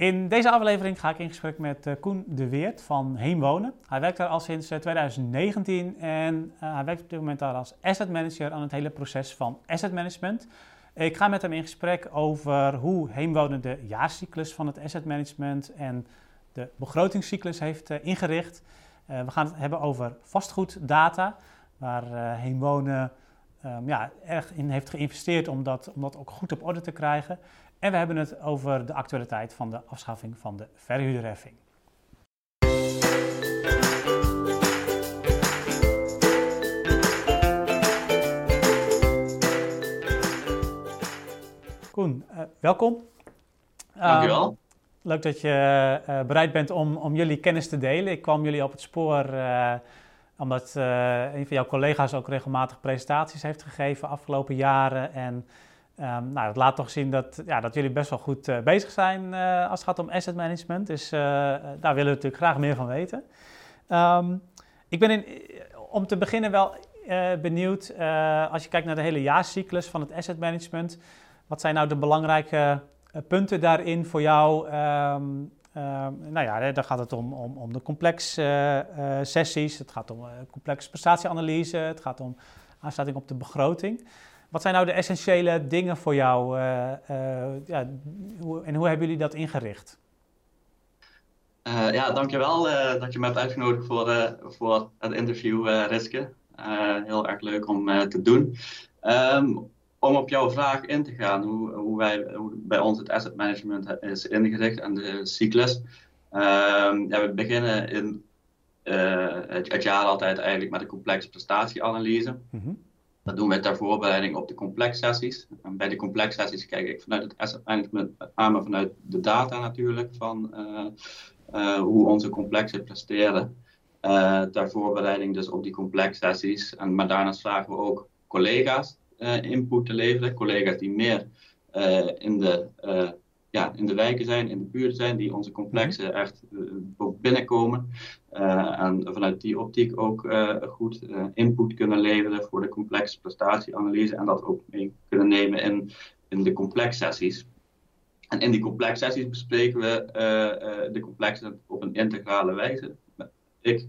In deze aflevering ga ik in gesprek met uh, Koen de Weert van Heemwonen. Hij werkt daar al sinds 2019 en hij werkt op dit moment daar als asset manager aan het hele proces van asset management. Ik ga met hem in gesprek over hoe Heemwonen de jaarcyclus van het asset management en de begrotingscyclus heeft ingericht. we gaan het hebben over vastgoeddata, waar Heemwonen um, ja, erg in heeft geïnvesteerd om dat ook goed op orde te krijgen. En we hebben het over de actualiteit van de afschaffing van de verhuurderheffing. Koen, uh, welkom. Dankjewel. Uh, leuk dat je uh, bereid bent om, om jullie kennis te delen. Ik kwam jullie op het spoor eh, omdat een van jouw collega's ook regelmatig presentaties heeft gegeven afgelopen jaren. En um, nou, dat laat toch zien dat, ja, dat jullie best wel goed uh, bezig zijn uh, als het gaat om asset management. Dus daar willen we natuurlijk graag meer van weten. Um, ik ben in, om te beginnen wel benieuwd, als je kijkt naar de hele jaarcyclus van het asset management. Wat zijn nou de belangrijke punten daarin voor jou? Uh, nou ja, dan gaat het om, om, om de complexe uh, sessies, het gaat om complexe prestatieanalyse, het gaat om aansluiting op de begroting. Wat zijn nou de essentiële dingen voor jou ja, hoe, en hoe hebben jullie dat ingericht? ja, dankjewel dat je me hebt uitgenodigd voor, voor het interview, Riske. heel erg leuk om te doen. Um, om op jouw vraag in te gaan, hoe, hoe, wij, hoe bij ons het asset management is ingericht en de cyclus. Um, ja, we beginnen in uh, het, het, jaar altijd eigenlijk met een complexe prestatieanalyse. Mm -hmm. Dat doen we ter voorbereiding op de complex sessies. En bij de complex sessies kijk ik vanuit het asset management aan, maar vanuit de data natuurlijk, van uh, uh, hoe onze complexen presteren. ter voorbereiding dus op die complex sessies. En, maar daarnaast vragen we ook collega's uh, input te leveren. Collega's die meer uh, in, de, uh, ja, in de wijken zijn, in de buurt zijn, die onze complexen echt binnenkomen. en vanuit die optiek ook goed input kunnen leveren voor de complexe prestatieanalyse en dat ook mee kunnen nemen in, in de complex sessies. En in die complex sessies bespreken we de complexen op een integrale wijze. Ik,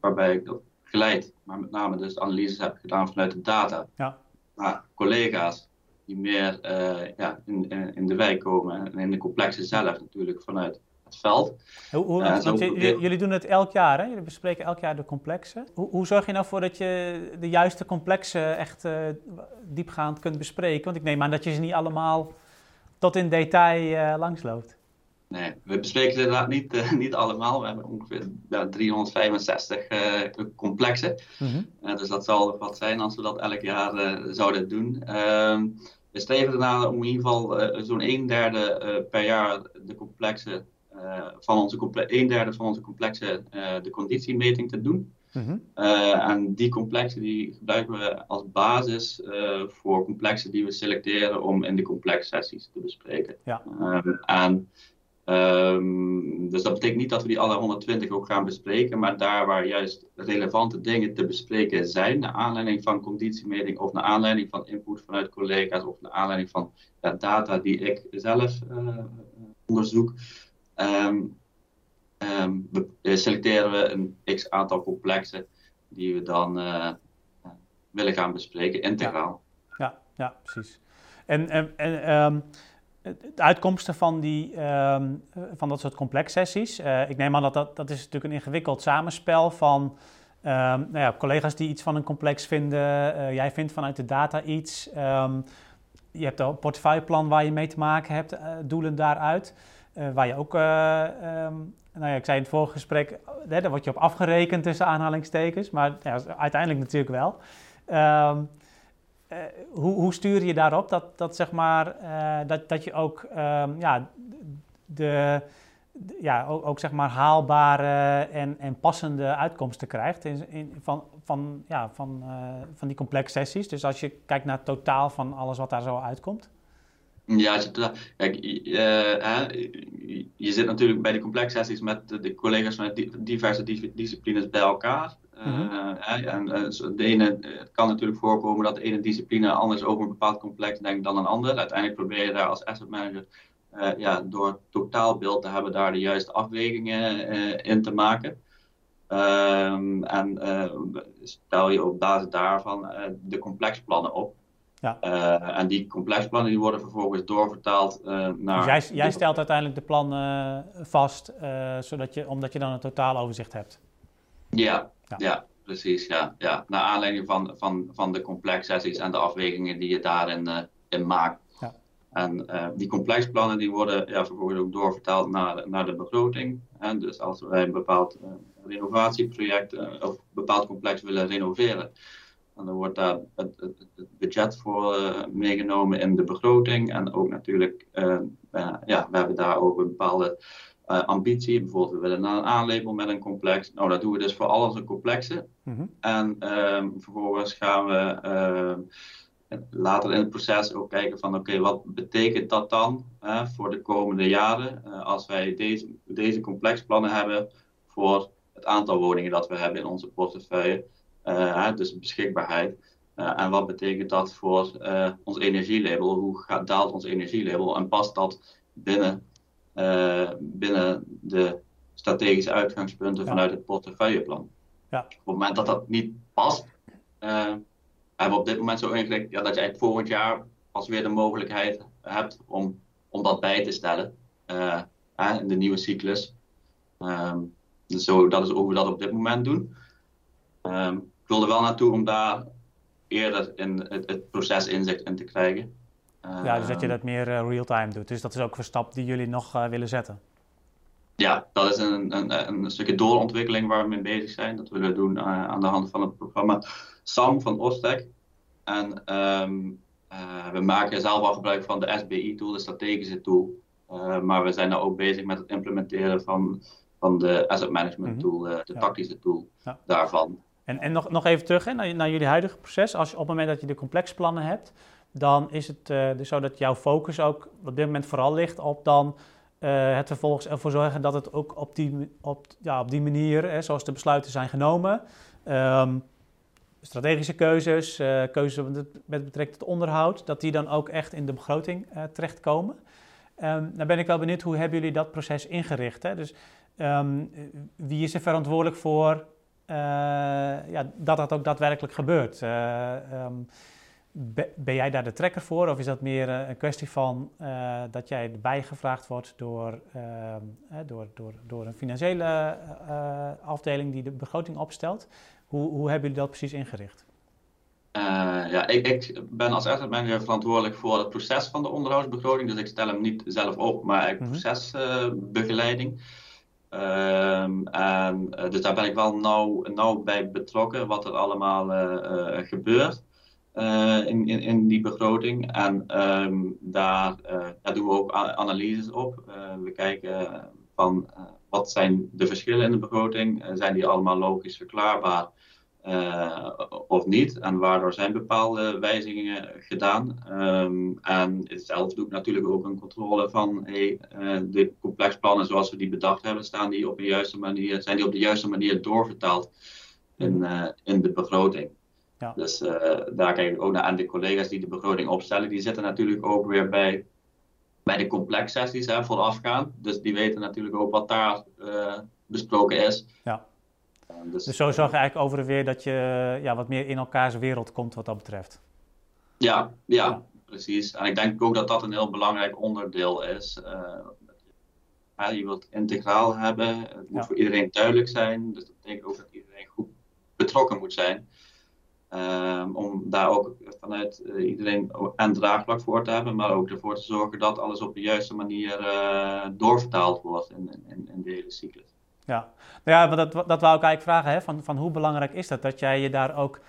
waarbij ik dat geleid, maar met name dus de analyses heb gedaan vanuit de data. Ja naar collega's die meer uh, ja, in, in de wijk komen en in de complexen zelf natuurlijk vanuit het veld. Hoe, hoe, want jullie doen het elk jaar, hè? Jullie bespreken elk jaar de complexen. Hoe, hoe zorg je nou voor dat je de juiste complexen echt uh, diepgaand kunt bespreken? Want ik neem aan dat je ze niet allemaal tot in detail langsloopt. Nee, we bespreken ze inderdaad niet, uh, niet allemaal. We hebben ongeveer ja, 365 uh, complexen. Mm -hmm. uh, dus dat zal wat zijn als we dat elk jaar zouden doen. Ehm, we streven ernaar om in ieder geval zo'n een derde per jaar de complexen van onze comple een derde van onze complexen de conditiemeting te doen. -hmm. en die complexen die gebruiken we als basis voor complexen die we selecteren om in de complex sessies te bespreken. Ja. En Um, dus dat betekent niet dat we die alle 120 ook gaan bespreken, maar daar waar juist relevante dingen te bespreken zijn, naar aanleiding van conditiemeting of naar aanleiding van input vanuit collega's of naar aanleiding van ja, data die ik zelf uh, onderzoek, um, selecteren we een x aantal complexen die we dan uh, willen gaan bespreken, integraal. Ja, ja, ja precies. En, en, en de uitkomsten van, die, um, van dat soort complexsessies. Uh, ik neem aan dat, dat dat is natuurlijk een ingewikkeld samenspel van um, nou ja, collega's die iets van een complex vinden. Uh, jij vindt vanuit de data iets. Um, je hebt een portefeuilleplan waar je mee te maken hebt, uh, doelen daaruit. waar je ook, nou ja, ik zei in het vorige gesprek, hè, daar word je op afgerekend tussen aanhalingstekens. Maar ja, uiteindelijk natuurlijk wel. Uh, hoe, hoe, stuur je daarop dat, dat, zeg maar, uh, dat, dat je ook, um, ja, de, ja, ook, ook, zeg maar haalbare en, en passende uitkomsten krijgt in, van, van, ja, van, uh, van die complexe sessies. Dus als je kijkt naar het totaal van alles wat daar zo uitkomt. Ja, kijk, je, je zit natuurlijk bij de complexe sessies met de collega's van diverse disciplines bij elkaar. Mm en eh, de ene, het kan natuurlijk voorkomen dat de ene discipline anders over een bepaald complex denkt dan een ander. Uiteindelijk probeer je daar als asset manager ja, door het totaalbeeld te hebben, daar de juiste afwegingen in te maken. Ehm, en stel je op basis daarvan de complexplannen op. Ja. en die complexplannen die worden vervolgens doorvertaald naar. Dus jij, jij stelt uiteindelijk de plannen vast, zodat je, omdat je dan een totaaloverzicht hebt. Ja, ja. precies. Ja, ja. Naar aanleiding van, van, van de complexaties en de afwegingen die je daarin uh, in maakt. Ja. En uh, die complexplannen die worden ja, vervolgens ook doorvertaald naar, naar de begroting. En dus als wij een bepaald uh, renovatieproject of bepaald complex willen renoveren, dan wordt daar het, het, het budget voor meegenomen in de begroting. En ook natuurlijk, ja, we hebben daar ook een bepaalde uh, ambitie. Bijvoorbeeld, we willen naar een aanlabel met een complex. Nou, dat doen we dus voor alles een complexe. Mm En um, vervolgens gaan we uh, later in het proces ook kijken van oké, wat betekent dat dan uh, voor de komende jaren uh, als wij deze, deze complexplannen hebben voor het aantal woningen dat we hebben in onze portefeuille. dus beschikbaarheid. en wat betekent dat voor ons energielabel? Hoe gaat, daalt ons energielabel en past dat binnen binnen de strategische uitgangspunten vanuit het portefeuilleplan. Ja. Op het moment dat dat niet past, uh, hebben we op dit moment zo ingericht ja, dat je eigenlijk volgend jaar pas weer de mogelijkheid hebt om, om dat bij te stellen uh, in de nieuwe cyclus. Um, dus zo, dat is hoe we dat op dit moment doen. Um, ik wilde wel naartoe om daar eerder in het, het proces inzicht in te krijgen ja, dus dat je dat meer uh, real-time doet. Dus dat is ook een stap die jullie nog uh, willen zetten. Ja, dat is een, een, een stukje doorontwikkeling waar we mee bezig zijn. Dat willen we doen uh, aan de hand van het programma SAM van Ostec. En um, we maken zelf al gebruik van de SBI-tool, de strategische tool. maar we zijn nou ook bezig met het implementeren van, van de asset management mhm. tool, de tactische tool ja. daarvan. En, en nog, nog even terug hè, naar, naar jullie huidige proces. Als je, op het moment dat je de complexplannen hebt, dan is het uh, dus zo dat jouw focus ook op dit moment vooral ligt op dan uh, het vervolgens ervoor zorgen dat het ook op die, op, ja, op die manier, hè, zoals de besluiten zijn genomen, um, strategische keuzes, uh, keuzes met betrekking tot onderhoud, dat die dan ook echt in de begroting terechtkomen. Um, nou ben ik wel benieuwd, hoe hebben jullie dat proces ingericht? Hè? Dus um, wie is er verantwoordelijk voor ja, dat dat ook daadwerkelijk gebeurt? Ben jij daar de trekker voor? Of is dat meer eh, een kwestie van uh, dat jij erbij gevraagd wordt door, uh, door, door, door een financiële uh, afdeling die de begroting opstelt? Hoe, hoe hebben jullie dat precies ingericht? ja, ik, ik, ben als asset manager verantwoordelijk voor het proces van de onderhoudsbegroting. Dus ik stel hem niet zelf op, maar ik -hmm. procesbegeleiding. Ehm, en, dus daar ben ik wel nauw, nauw bij betrokken wat er allemaal gebeurt. Uh, in, in, in, die begroting. En um, daar, uh, daar, doen we ook analyses op. Uh, we kijken van wat zijn de verschillen in de begroting? zijn die allemaal logisch verklaarbaar of niet? En waardoor zijn bepaalde wijzigingen gedaan? Um, en zelf doe ik natuurlijk ook een controle van hey, de complexplannen zoals we die bedacht hebben, staan die op de juiste manier, zijn die op de juiste manier doorvertaald in, in de begroting? Ja. Dus uh, daar kijk ik ook naar. En de collega's die de begroting opstellen, die zitten natuurlijk ook weer bij, bij de complexsessies hè, voorafgaand. Dus die weten natuurlijk ook wat daar uh, besproken is. Ja. Uh, dus, dus, zo zorg je eigenlijk over en weer dat je ja, wat meer in elkaars wereld komt wat dat betreft. Ja, ja, ja. precies. En ik denk ook dat dat een heel belangrijk onderdeel is. je wilt integraal hebben, het moet voor iedereen duidelijk zijn. Dus dat betekent ook dat iedereen goed betrokken moet zijn. Um, om daar ook vanuit uh, iedereen en draagvlak voor te hebben, maar ook ervoor te zorgen dat alles op de juiste manier uh, doorvertaald wordt in, in, in, de hele cyclus. Ja, nou ja maar dat, dat wou ik eigenlijk vragen, hè? Van, van hoe belangrijk is dat? Dat jij je daar ook,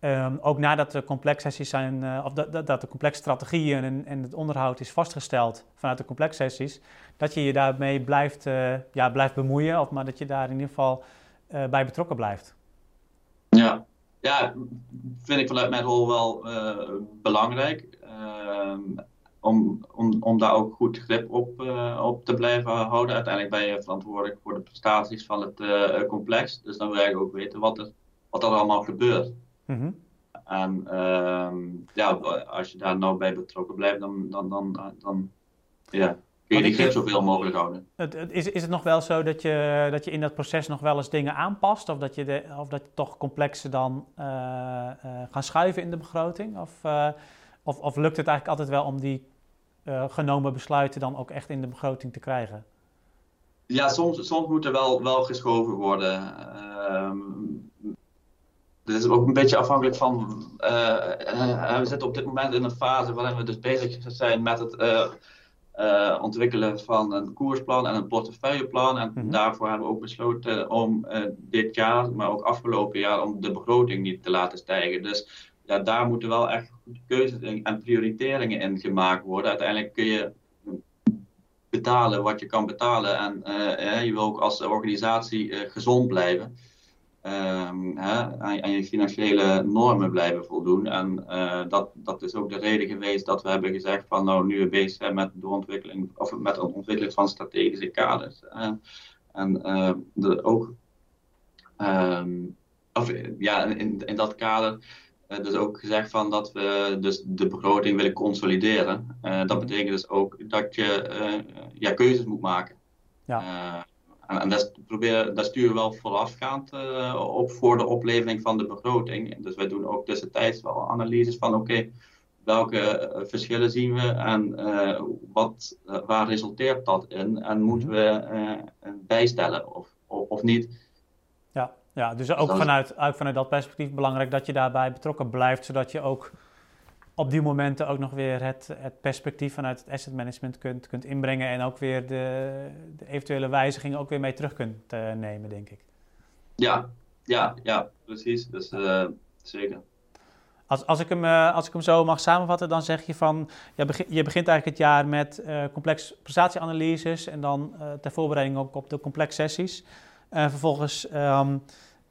um, ook nadat de complexsessies zijn, uh, of dat, dat de complexe strategieën en, en het onderhoud is vastgesteld vanuit de complexsessies, dat je je daarmee blijft, ja, blijft bemoeien, of maar dat je daar in ieder geval bij betrokken blijft. Ja, ja, vind ik vanuit mijn rol wel uh, belangrijk. Uh, om, om, om daar ook goed grip op, uh, op te blijven houden. Uiteindelijk ben je verantwoordelijk voor de prestaties van het complex. Dus dan wil je ook weten wat er, wat er allemaal gebeurt. Mm -hmm. En ehm, ja, als je daar nou bij betrokken blijft, dan, dan, dan, dan ja, kun je die grip zoveel mogelijk houden. Het, is, is het nog wel zo dat je, dat je in dat proces nog wel eens dingen aanpast? Of dat je, de, of dat je toch complexen dan uh, gaan schuiven in de begroting? Of, of, of lukt het eigenlijk altijd wel om die genomen besluiten dan ook echt in de begroting te krijgen? Ja, soms, soms moet er wel, wel geschoven worden. Ehm, dit is ook een beetje afhankelijk van. We zitten op dit moment in een fase waarin we dus bezig zijn met het uh, ontwikkelen van een koersplan en een portefeuilleplan. En mhm. daarvoor hebben we ook besloten om dit jaar, maar ook afgelopen jaar, om de begroting niet te laten stijgen. Dus ja, daar moeten wel echt keuzes en prioriteringen in gemaakt worden. Uiteindelijk kun je betalen wat je kan betalen. En uh, je wil ook als organisatie gezond blijven. Um, hè, aan, je financiële normen blijven voldoen. En uh, dat, dat is ook de reden geweest dat we hebben gezegd van nou nu we bezig zijn met de ontwikkeling of met het ontwikkelen van strategische kaders. en de, ook um, of, ja, in, in dat kader uh, dus ook gezegd van dat we dus de begroting willen consolideren. Uh, dat betekent dus ook dat je uh, ja, keuzes moet maken. Ja. En, en dat, sturen we wel voorafgaand op voor de oplevering van de begroting. Dus wij doen ook tussentijds wel analyses van oké, welke verschillen zien we en wat, waar resulteert dat in en moeten we bijstellen of, of, of niet. Ja, dus ook vanuit, ook vanuit dat perspectief belangrijk dat je daarbij betrokken blijft, zodat je ook op die momenten ook nog weer het, het perspectief vanuit het asset management kunt, kunt inbrengen en ook weer de, de eventuele wijzigingen ook weer mee terug kunt uh, nemen, denk ik. Ja, ja, ja, precies. Dus uh, zeker. Als, als, ik hem, uh, als ik hem zo mag samenvatten, dan zeg je van, je, begint, je begint eigenlijk het jaar met complex prestatieanalyses en dan ter voorbereiding ook op de complex sessies. En vervolgens um,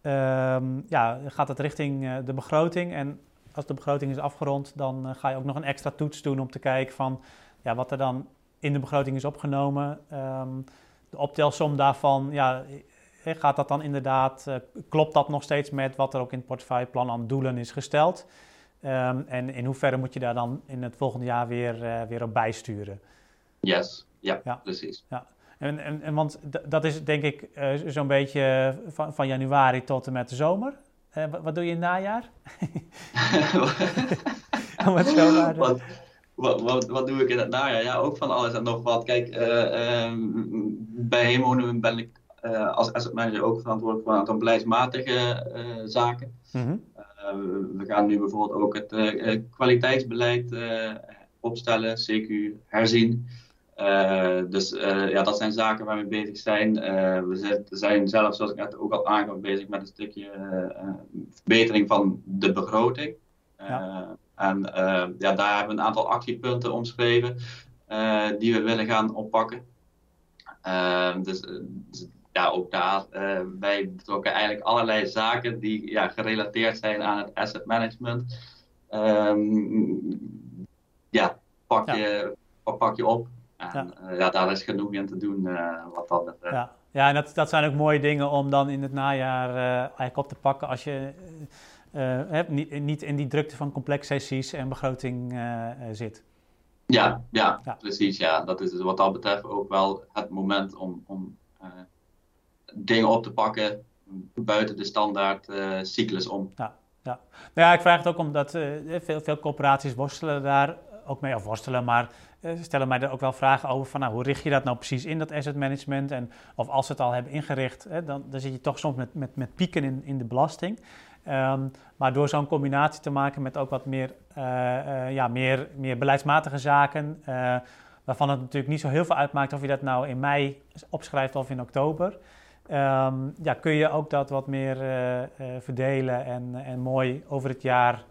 um, ja, gaat het richting uh, de begroting. En als de begroting is afgerond, dan uh, ga je ook nog een extra toets doen om te kijken van ja, wat er dan in de begroting is opgenomen. Um, de optelsom daarvan, ja, eh, gaat dat dan inderdaad, uh, klopt dat nog steeds met wat er ook in het portefeuilleplan aan doelen is gesteld? en in hoeverre moet je daar dan in het volgende jaar weer, uh, weer op bijsturen? Yes, ja, ja. precies. Ja. En, en, en want dat is denk ik uh, zo'n beetje van, van, januari tot en met de zomer. Uh, wat, wat, doe je in het najaar? wat, wat, wat, wat, doe ik in het najaar? Ja, ook van alles en nog wat. Kijk, uh, um, bij Hemonen ben ik als asset manager ook verantwoordelijk voor een aantal beleidsmatige zaken. Mm -hmm. we gaan nu bijvoorbeeld ook het kwaliteitsbeleid opstellen, CQ herzien. Uh, dus uh, ja, dat zijn zaken waar we bezig zijn. Uh, we zijn zelf, zoals ik net ook al aangaf, bezig met een stukje verbetering van de begroting. Ja. En ja, daar hebben we een aantal actiepunten omschreven die we willen gaan oppakken. Dus, dus, ja, ook daar wij betrokken eigenlijk allerlei zaken die ja, gerelateerd zijn aan het asset management. Um, ja, pak je, pak je op ja. Uh, ja, daar is genoeg in te doen uh, wat dat betreft. Ja, ja en dat, dat zijn ook mooie dingen om dan in het najaar uh, eigenlijk op te pakken als je hebt, niet, niet in die drukte van complex sessies en begroting zit. Ja, ja, ja, precies. Ja. Dat is dus wat dat betreft ook wel het moment om, om dingen op te pakken buiten de standaard cyclus om. Ja, ja. Nou ja, ik vraag het ook omdat veel, veel corporaties worstelen daar ook mee, of worstelen, maar uh, stellen mij er ook wel vragen over van nou, hoe richt je dat nou precies in, dat asset management? En of als ze het al hebben ingericht, hè, dan, dan zit je toch soms met, met, met pieken in, in de belasting. Um, maar door zo'n combinatie te maken met ook wat meer, uh, ja, meer, meer beleidsmatige zaken, waarvan het natuurlijk niet zo heel veel uitmaakt of je dat nou in mei opschrijft of in oktober. Um, ja, kun je ook dat wat meer verdelen en, en mooi over het jaar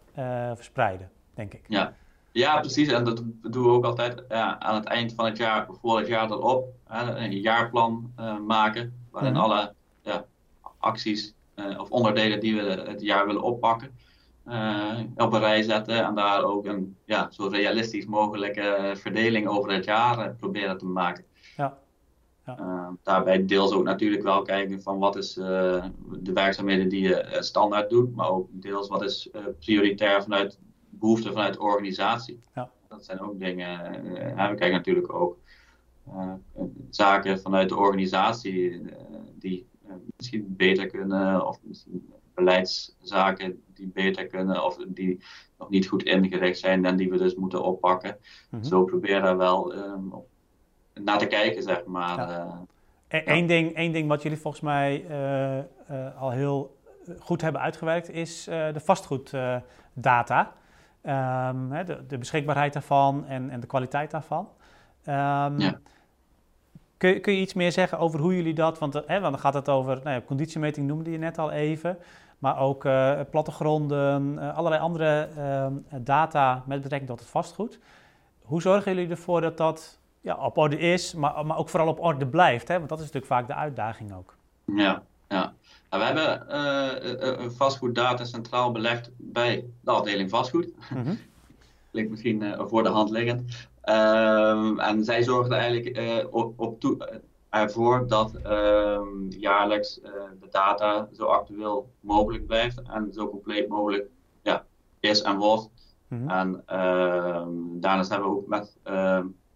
verspreiden, denk ik. Ja, ja, precies. En dat doen we ook altijd ja, aan het eind van het jaar, voor het jaar erop, hè, een jaarplan uh, maken. Waarin mhm. alle ja, acties uh, of onderdelen die we het jaar willen oppakken, uh, op een rij zetten. En daar ook een ja, zo realistisch mogelijke verdeling over het jaar proberen te maken. Ja. Ja. daarbij deels ook natuurlijk wel kijken van wat is de werkzaamheden die je standaard doet, maar ook deels wat is prioritair vanuit behoeften vanuit de organisatie. Ja. Dat zijn ook dingen. Uh, we kijken natuurlijk ook zaken vanuit de organisatie die misschien beter kunnen, of misschien beleidszaken die beter kunnen, of die nog niet goed ingericht zijn en die we dus moeten oppakken. Mhm. Zo proberen daar wel um, naar te kijken, zeg maar. Ja. Eén ding, één ding wat jullie volgens mij al heel goed hebben uitgewerkt is de vastgoeddata. Um, de, de, beschikbaarheid daarvan en, en de kwaliteit daarvan. Um, ja. kun, kun, je iets meer zeggen over hoe jullie dat, want, hè, want dan gaat het over, nou ja, conditiemeting noemde je net al even, maar ook uh, plattegronden, uh, allerlei andere uh, data met betrekking tot het vastgoed. Hoe zorgen jullie ervoor dat dat ja, op orde is, maar, maar ook vooral op orde blijft? Hè? Want dat is natuurlijk vaak de uitdaging ook. Ja, ja. Nou, we hebben uh, vastgoeddata centraal belegd bij de afdeling vastgoed. Mm -hmm. Klinkt misschien uh, voor de hand liggend. Ehm, en zij zorgden eigenlijk op, op toe, ervoor dat ehm, jaarlijks de data zo actueel mogelijk blijft en zo compleet mogelijk ja, is en wordt. Mm -hmm. En ehm, daarnaast hebben we ook met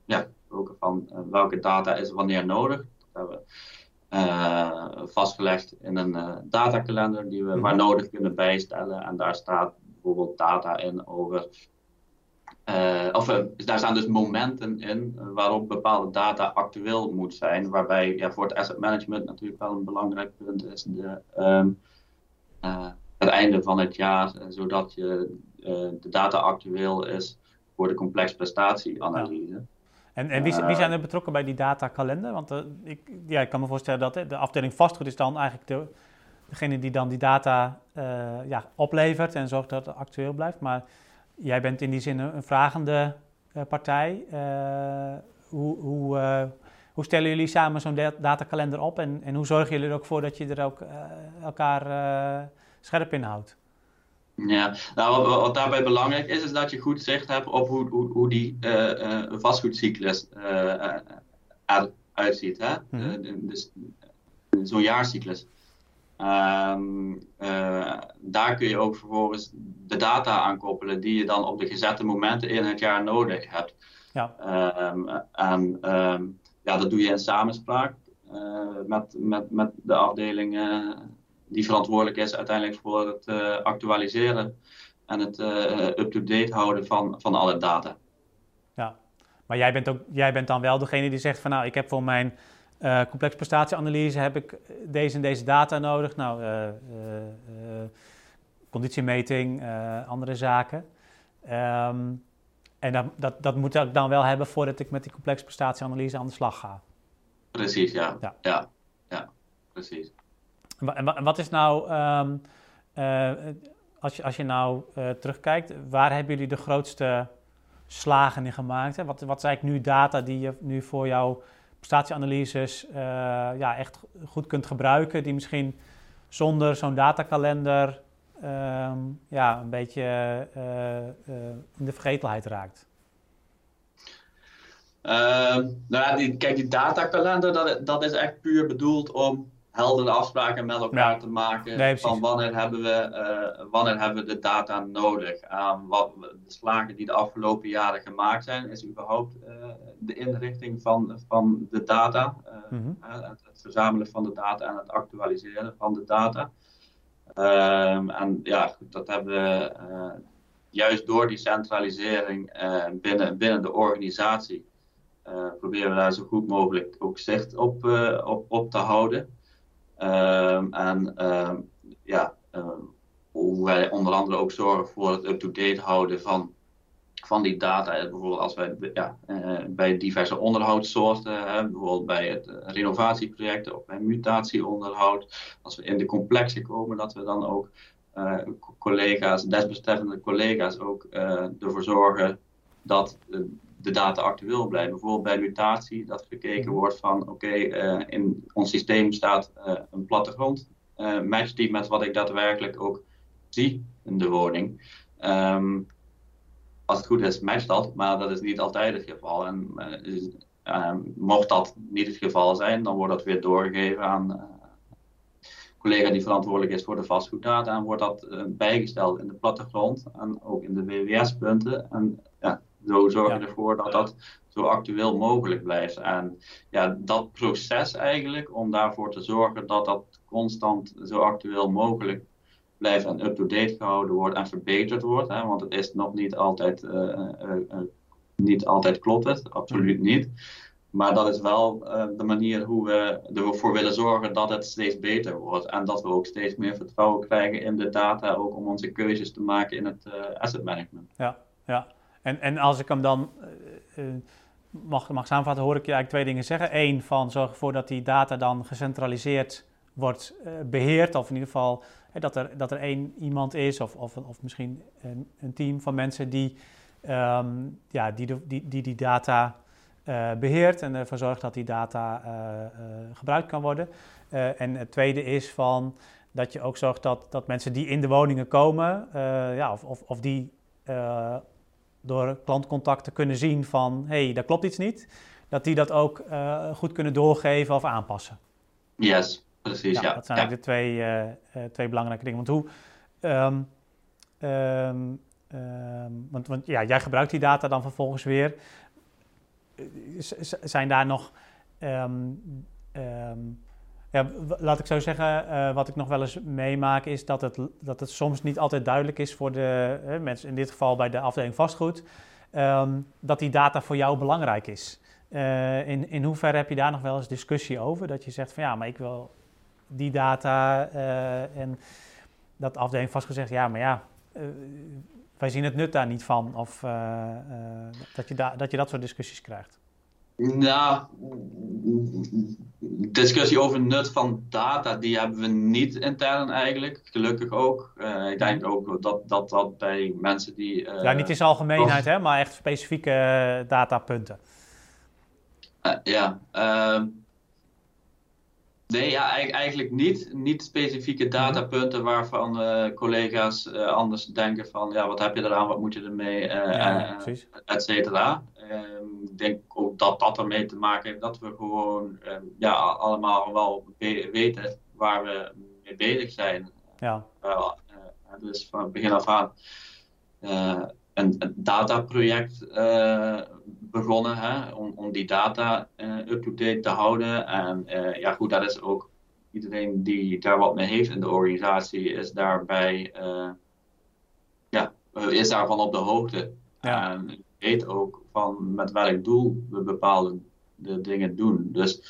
ja, ook van welke data is wanneer nodig. Dat hebben we uh, vastgelegd in een uh, datakalender die we mm waar nodig kunnen bijstellen. En daar staat bijvoorbeeld data in over. Uh, of daar staan dus momenten in waarop bepaalde data actueel moet zijn. Waarbij ja, voor het asset management natuurlijk wel een belangrijk punt is de, um, het einde van het jaar, zodat je, de data actueel is voor de complex prestatieanalyse. En, en wie, wie, zijn er betrokken bij die datakalender? Want uh, ik, ja, ik kan me voorstellen dat de afdeling vastgoed is dan eigenlijk de, degene die dan die data uh, ja, oplevert en zorgt dat het actueel blijft. Maar jij bent in die zin een, vragende uh, partij. hoe, hoe, hoe stellen jullie samen zo'n datakalender op en, en hoe zorgen jullie er ook voor dat je er ook elkaar scherp in houdt? Ja, nou, wat, daarbij belangrijk is, is dat je goed zicht hebt op hoe, hoe, hoe die uh, vastgoedcyclus uh, eruit ziet. Hè? Mm dus zo'n jaarcyclus. Um, daar kun je ook vervolgens de data aan koppelen die je dan op de gezette momenten in het jaar nodig hebt. Ja. Um, en um, ja, dat doe je in samenspraak met, met, met de afdeling die verantwoordelijk is uiteindelijk voor het uh, actualiseren en het uh, up-to-date houden van, van alle data. Ja, maar jij bent, ook, jij bent dan wel degene die zegt van nou, ik heb voor mijn uh, complex prestatieanalyse heb ik deze en deze data nodig. Nou, conditiemeting, andere zaken. Um, en dat, dat, dat moet ik dan wel hebben voordat ik met die complex prestatieanalyse aan de slag ga. Precies, ja. Ja, ja, ja precies. En wat is nou, um, uh, als, je, als je nou uh, terugkijkt, waar hebben jullie de grootste slagen in gemaakt? Wat, wat eigenlijk nu data die je nu voor jouw prestatieanalyses uh, ja, echt goed kunt gebruiken, die misschien zonder zo'n datakalender um, ja, een beetje in de vergetelheid raakt? Ehm, nou ja, die, kijk, die datakalender, dat, dat is echt puur bedoeld om heldere afspraken met elkaar te maken van wanneer hebben, we, uh, wanneer hebben we de data nodig. Wat, de slagen die de afgelopen jaren gemaakt zijn, is überhaupt uh, de inrichting van, van de data. Mm -hmm. het, het, verzamelen van de data en het actualiseren van de data. Um, en ja, goed, dat hebben we juist door die centralisering binnen, binnen de organisatie. proberen we daar zo goed mogelijk ook zicht op, op, op te houden. Um, en um, ja, um, hoe wij onder andere ook zorgen voor het up-to-date houden van, van die data. Bijvoorbeeld als wij ja, uh, bij diverse onderhoudssoorten, bijvoorbeeld bij het uh, renovatieproject of bij mutatieonderhoud, als we in de complexe komen, dat we dan ook eh, collega's, desbetreffende collega's ook ervoor zorgen dat de data actueel blijven. Bijvoorbeeld bij mutatie, dat gekeken mhm. wordt van oké, eh, in ons systeem staat uh, een plattegrond. Uh, matcht die met wat ik daadwerkelijk ook zie in de woning. Um, als het goed is, matcht dat, maar dat is niet altijd het geval. En um, mocht dat niet het geval zijn, dan wordt dat weer doorgegeven aan een collega die verantwoordelijk is voor de vastgoeddata. En wordt dat bijgesteld in de plattegrond en ook in de WWS-punten. En Zo zorg je ervoor dat dat zo actueel mogelijk blijft. En ja, dat proces eigenlijk, om daarvoor te zorgen dat dat constant zo actueel mogelijk blijft en up-to-date gehouden wordt en verbeterd wordt. Hè, want het is nog niet altijd, uh, niet altijd klopt het, absoluut niet. Maar dat is wel de manier hoe we ervoor willen zorgen dat het steeds beter wordt. En dat we ook steeds meer vertrouwen krijgen in de data, ook om onze keuzes te maken in het asset management. Ja, ja. En, en als ik hem dan mag, mag samenvatten, hoor ik je eigenlijk twee dingen zeggen. Eén, van zorg ervoor dat die data dan gecentraliseerd wordt uh, beheerd. Of in ieder geval dat, er, dat er één iemand is, of, of, of misschien een, een team van mensen die um, ja, die, die, die, die data uh, beheert en ervoor zorgt dat die data uh, gebruikt kan worden. en het tweede is van dat je ook zorgt dat, dat mensen die in de woningen komen, ja, of, of, of die door klantcontacten kunnen zien van hé, hey, daar klopt iets niet, dat die dat ook uh, goed kunnen doorgeven of aanpassen. Yes, precies. Ja, Dat zijn eigenlijk de twee, uh, uh, twee belangrijke dingen. Want hoe. Um, um, um, want, want ja, jij gebruikt die data dan vervolgens weer. zijn daar nog ja, laat ik zo zeggen, uh, wat ik nog wel eens meemaak is dat het, dat het soms niet altijd duidelijk is voor de mensen, in dit geval bij de afdeling vastgoed, um, dat die data voor jou belangrijk is. Uh, in, in hoeverre heb je daar nog wel eens discussie over? Dat je zegt van ja, maar ik wil die data en dat afdeling vastgoed zegt ja, maar ja, wij zien het nut daar niet van. Of dat, je da dat je dat soort discussies krijgt. Nou, discussie over nut van data, die hebben we niet intern eigenlijk. Gelukkig ook. Uh, ik denk ook dat, dat dat bij mensen die. Uh, ja, niet in zijn algemeenheid, hè, maar echt specifieke uh, datapunten. ja. Ehm, nee, ja, eigenlijk niet. Niet specifieke mhm. datapunten waarvan collega's anders denken van ja, wat heb je eraan, wat moet je ermee, ja, et cetera. Ehm, ik denk ook dat dat ermee te maken heeft dat we gewoon ehm, ja, allemaal wel weten waar we mee bezig zijn. Ja. Uh, dus van het begin af aan uh, een, dataproject uh, begonnen hè, om, om die data up-to-date te houden. En ja, goed, dat is ook iedereen die daar wat mee heeft in de organisatie, is daarbij ja, is daarvan op de hoogte. Ja. En weet ook van met welk doel we bepaalde de dingen doen. Dus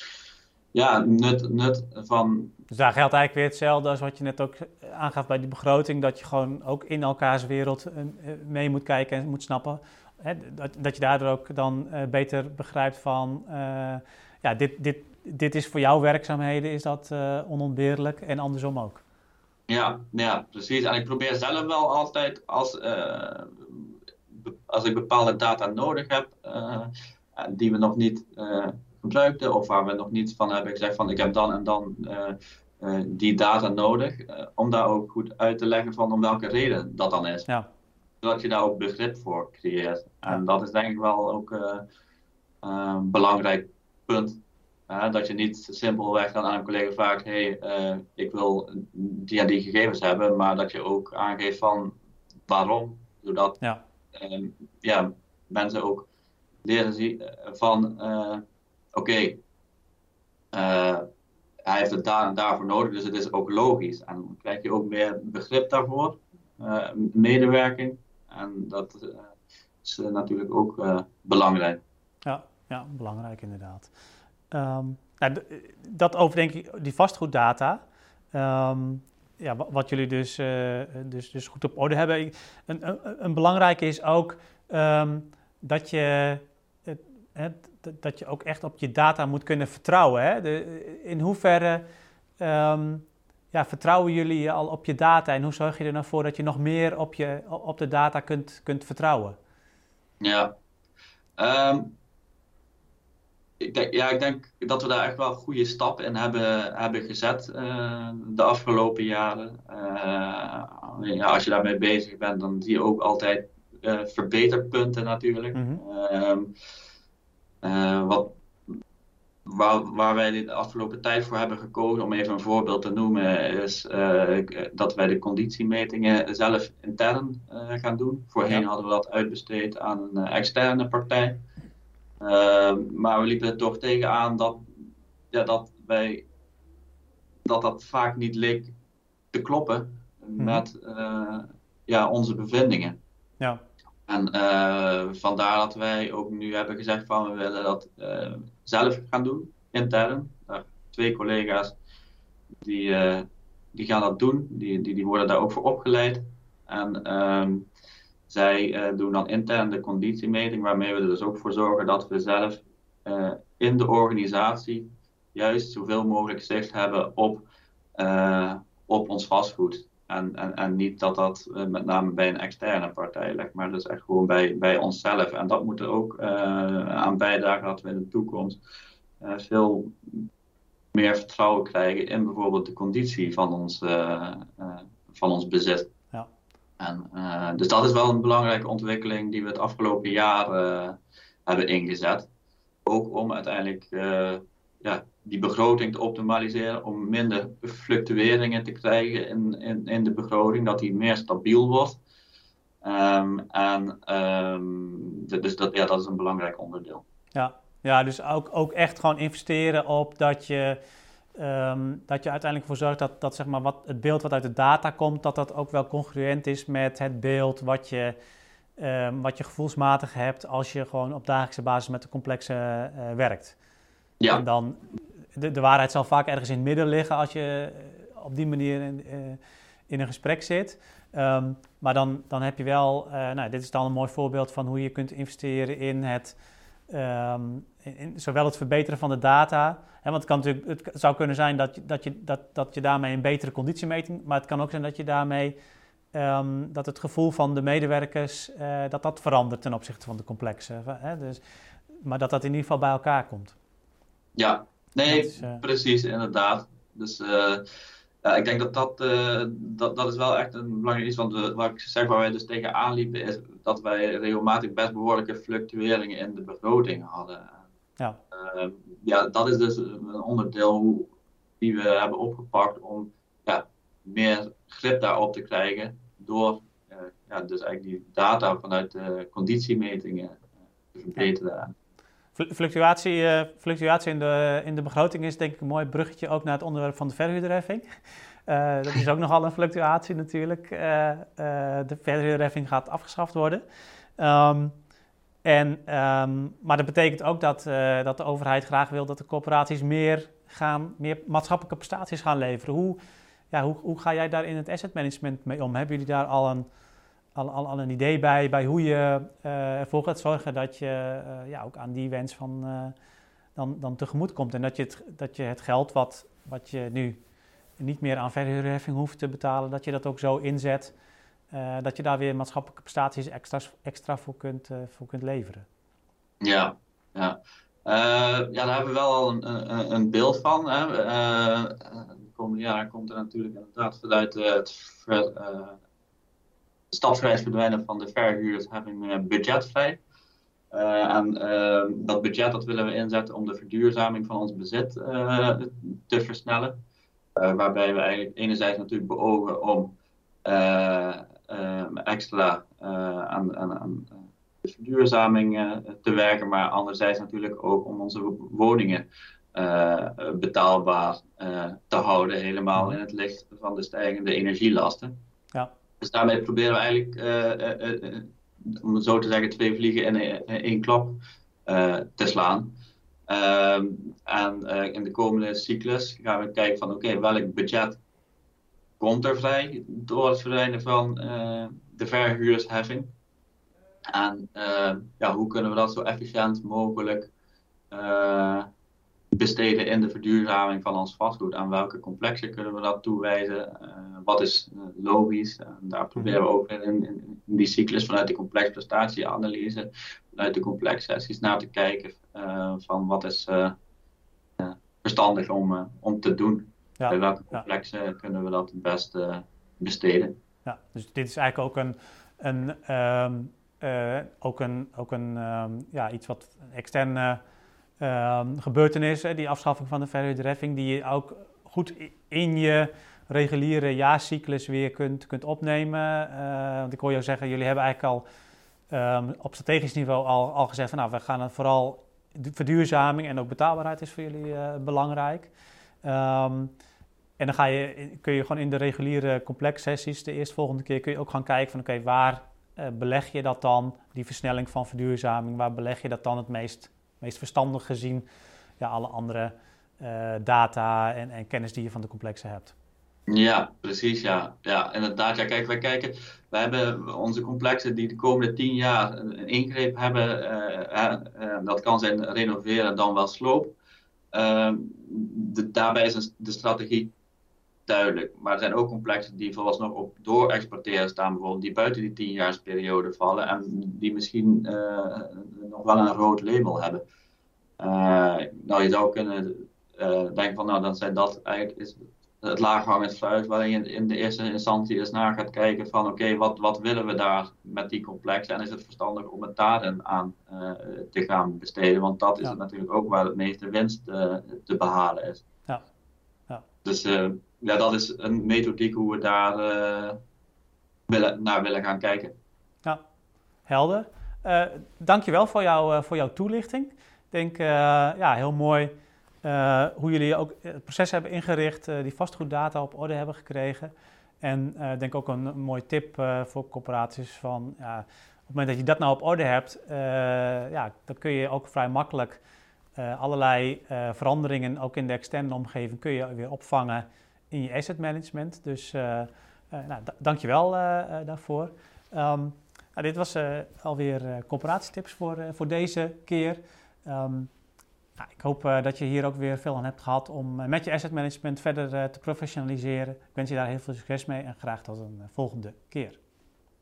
ja, nut, nut van. Dus daar geldt eigenlijk weer hetzelfde als wat je net ook aangaf bij die begroting, dat je gewoon ook in elkaars wereld eh, mee moet kijken en moet snappen. Hè, dat, dat je daardoor ook dan uh, beter begrijpt van, uh, ja, dit, dit, dit is voor jouw werkzaamheden, is dat uh, onontbeerlijk en andersom ook. Ja, ja, precies. En ik probeer zelf wel altijd als als ik bepaalde data nodig heb, uh, die we nog niet uh, gebruikten of waar we nog niet van hebben gezegd van ik heb dan en dan uh, die data nodig, om daar ook goed uit te leggen van om welke reden dat dan is. Ja. Zodat je daar ook begrip voor creëert. En dat is denk ik wel ook een belangrijk punt. dat je niet simpelweg dan aan een collega vraagt: hey, ik wil die en die gegevens hebben, maar dat je ook aangeeft van waarom. Zodat ja ja, mensen ook leren zien eh, van uh, oké, uh, hij heeft het daar en daarvoor nodig, dus het is ook logisch. En dan krijg je ook meer begrip daarvoor, medewerking. En dat is natuurlijk ook belangrijk. Ja, ja, belangrijk inderdaad. Um, nou, dat over denk ik, die vastgoeddata. Um, ja, wat jullie dus, uh, dus, dus goed op orde hebben. Een, een, een belangrijke is ook um, dat, je, het, dat je ook echt op je data moet kunnen vertrouwen. Hè? De, in hoeverre um, ja, vertrouwen jullie al op je data en hoe zorg je er nou voor dat je nog meer op, je, op de data kunt, kunt vertrouwen? Ja, um, ik denk, ja, ik denk dat we daar echt wel goede stappen in hebben, hebben gezet uh, de afgelopen jaren. Uh, ja, als je daarmee bezig bent, dan zie je ook altijd uh, verbeterpunten natuurlijk. Mm -hmm. wat, waar, waar wij de afgelopen tijd voor hebben gekozen, om even een voorbeeld te noemen, is dat wij de conditiemetingen zelf intern gaan doen. Voorheen hadden we dat uitbesteed aan een externe partij. Maar we liepen er toch tegenaan dat, ja, dat wij dat dat vaak niet leek te kloppen mhm. met ja, onze bevindingen. Ja. En uh, vandaar dat wij ook nu hebben gezegd van we willen dat uh, zelf gaan doen, intern. Uh, twee collega's die, die gaan dat doen, die, die, die worden daar ook voor opgeleid. En um, zij doen dan intern de conditiemeting, waarmee we er dus ook voor zorgen dat we zelf in de organisatie juist zoveel mogelijk zicht hebben op, op ons vastgoed. En, en, en niet dat dat met name bij een externe partij ligt, maar dus echt gewoon bij, bij onszelf. En dat moet er ook aan bijdragen dat we in de toekomst veel meer vertrouwen krijgen in bijvoorbeeld de conditie van ons, van ons bezit. En, dus dat is wel een belangrijke ontwikkeling die we het afgelopen jaar hebben ingezet. Ook om uiteindelijk ja, die begroting te optimaliseren, om minder fluctueringen te krijgen in, in, in de begroting, dat die meer stabiel wordt. Um, en um, dus dat, ja, dat is een belangrijk onderdeel. Ja, ja dus ook, ook echt gewoon investeren op dat je, um, dat je uiteindelijk ervoor zorgt dat, dat zeg maar wat, het beeld wat uit de data komt, dat dat ook wel congruent is met het beeld wat je, wat je gevoelsmatig hebt als je gewoon op dagelijkse basis met de complexe uh, werkt. Ja. En dan, de, de waarheid zal vaak ergens in het midden liggen als je eh, op die manier in, uh, in een gesprek zit. Um, maar dan, dan heb je wel, uh, nou, dit is dan een mooi voorbeeld van hoe je kunt investeren in het, um, in, zowel het verbeteren van de data. Hè, want het, kan natuurlijk, het zou kunnen zijn dat, dat, je, dat, dat je daarmee een betere conditiemeting, maar het kan ook zijn dat je daarmee um, dat het gevoel van de medewerkers, uh, dat dat verandert ten opzichte van de complexe. Hè? Dus, maar dat dat in ieder geval bij elkaar komt. Ja, nee, eh, precies, inderdaad. Dus uh, ja, ik denk dat dat, uh, dat dat is wel echt een belangrijk iets. Want we, wat ik zeg, waar wij dus tegenaan liepen, is dat wij regelmatig best behoorlijke fluctueringen in de begroting hadden. Ja, uh, ja dat is dus een onderdeel die we hebben opgepakt om ja, meer grip daarop te krijgen. Door ja, dus eigenlijk die data vanuit de conditiemetingen te verbeteren. Ja. Fluctuatie, uh, fluctuatie in, de, in de begroting is denk ik een mooi bruggetje ook naar het onderwerp van de verhuurderheffing. Uh, dat is ook nogal een fluctuatie natuurlijk. Uh, de verhuurderheffing gaat afgeschaft worden. Um, en, um, maar dat betekent ook dat, dat de overheid graag wil dat de corporaties meer, gaan, meer maatschappelijke prestaties gaan leveren. Hoe, ja, hoe, hoe ga jij daar in het asset management mee om? Hebben jullie daar al een al, al, al een idee bij, bij hoe je uh, ervoor gaat zorgen dat je uh, ja, ook aan die wens van, dan, dan tegemoet komt. En dat je het, dat je het geld wat, wat je nu niet meer aan verhuurheffing hoeft te betalen, dat je dat ook zo inzet dat je daar weer maatschappelijke prestaties extra, extra voor, kunt, voor kunt leveren. Ja, ja. ja, daar hebben we wel al een, een, een beeld van. Hè. de komende jaren komt er natuurlijk inderdaad vanuit het stapsgewijs verdwijnen van de verhuurdersheffing uh, budgetvrij. Uh, en uh, dat budget dat willen we inzetten om de verduurzaming van ons bezit te versnellen. waarbij we eigenlijk enerzijds natuurlijk beogen om extra aan, aan, aan, de verduurzaming te werken, maar anderzijds natuurlijk ook om onze woningen betaalbaar te houden, helemaal in het licht van de stijgende energielasten. Ja. Dus daarmee proberen we eigenlijk, uh, om het zo te zeggen, twee vliegen in één klap te slaan. Ehm, en in de komende cyclus gaan we kijken van oké, okay, welk budget komt er vrij door het verdwijnen van de verhuurdersheffing. En ja, hoe kunnen we dat zo efficiënt mogelijk besteden in de verduurzaming van ons vastgoed. Aan welke complexen kunnen we dat toewijzen? Wat is logisch? En daar proberen we ook in, in, in, die cyclus vanuit de complex prestatieanalyse, vanuit de complex sessies naar te kijken van wat is verstandig om, om te doen. Ja, Bij welke complexen ja. kunnen we dat het beste besteden? Ja, dus dit is eigenlijk ook een, een, um, ook een, ook een um, ja, iets wat externe ehm, gebeurtenissen, die afschaffing van de verhuurde heffing, die je ook goed in je reguliere jaarcyclus weer kunt, kunt opnemen. Uh, want ik hoor jou zeggen, jullie hebben eigenlijk al um, op strategisch niveau al, al gezegd van nou, we gaan het vooral verduurzaming en ook betaalbaarheid is voor jullie uh, belangrijk. Um, en dan ga je, kun je gewoon in de reguliere complexsessies de eerstvolgende keer kun je ook gaan kijken van oké, waar uh, beleg je dat dan, die versnelling van verduurzaming, waar beleg je dat dan het meest, meest verstandig gezien ja, alle andere uh, data en, en kennis die je van de complexen hebt. Ja, precies. Ja, ja inderdaad. Ja, kijk, wij kijken, wij hebben onze complexen die de komende tien jaar een ingreep hebben. Uh, dat kan zijn renoveren dan wel sloop. Ehm, de, daarbij is de strategie duidelijk. Maar er zijn ook complexen die vooralsnog op doorexporteren staan, bijvoorbeeld, die buiten die tienjaarsperiode vallen en die misschien nog wel een rood label hebben. nou, je zou kunnen denken van, nou, dan zijn dat eigenlijk is het laaghangend fruit, waarin je in de eerste instantie eens naar gaat kijken van oké, wat, wat willen we daar met die complexen en is het verstandig om het daar aan uh, te gaan besteden, want dat is het natuurlijk ook waar het meeste winst uh, te behalen is. Ja. ja. Dus uh, ja, dat is een methodiek hoe we daar willen, naar willen gaan kijken. Ja, helder. dankjewel voor, jou, voor jouw toelichting. Ik denk, ja, heel mooi uh, hoe jullie ook het proces hebben ingericht, uh, die vastgoeddata op orde hebben gekregen. En ik uh, denk ook een, mooi tip voor corporaties van ja, op het moment dat je dat nou op orde hebt, ja, dan kun je ook vrij makkelijk allerlei veranderingen, ook in de externe omgeving, kun je weer opvangen in je asset management. Dus nou, dankjewel daarvoor. Um, nou, dit was alweer corporatietips voor, voor deze keer. Um, nou, ik hoop uh, dat je hier ook weer veel aan hebt gehad om uh, met je asset management verder uh, te professionaliseren. Ik wens je daar heel veel succes mee en graag tot een volgende keer.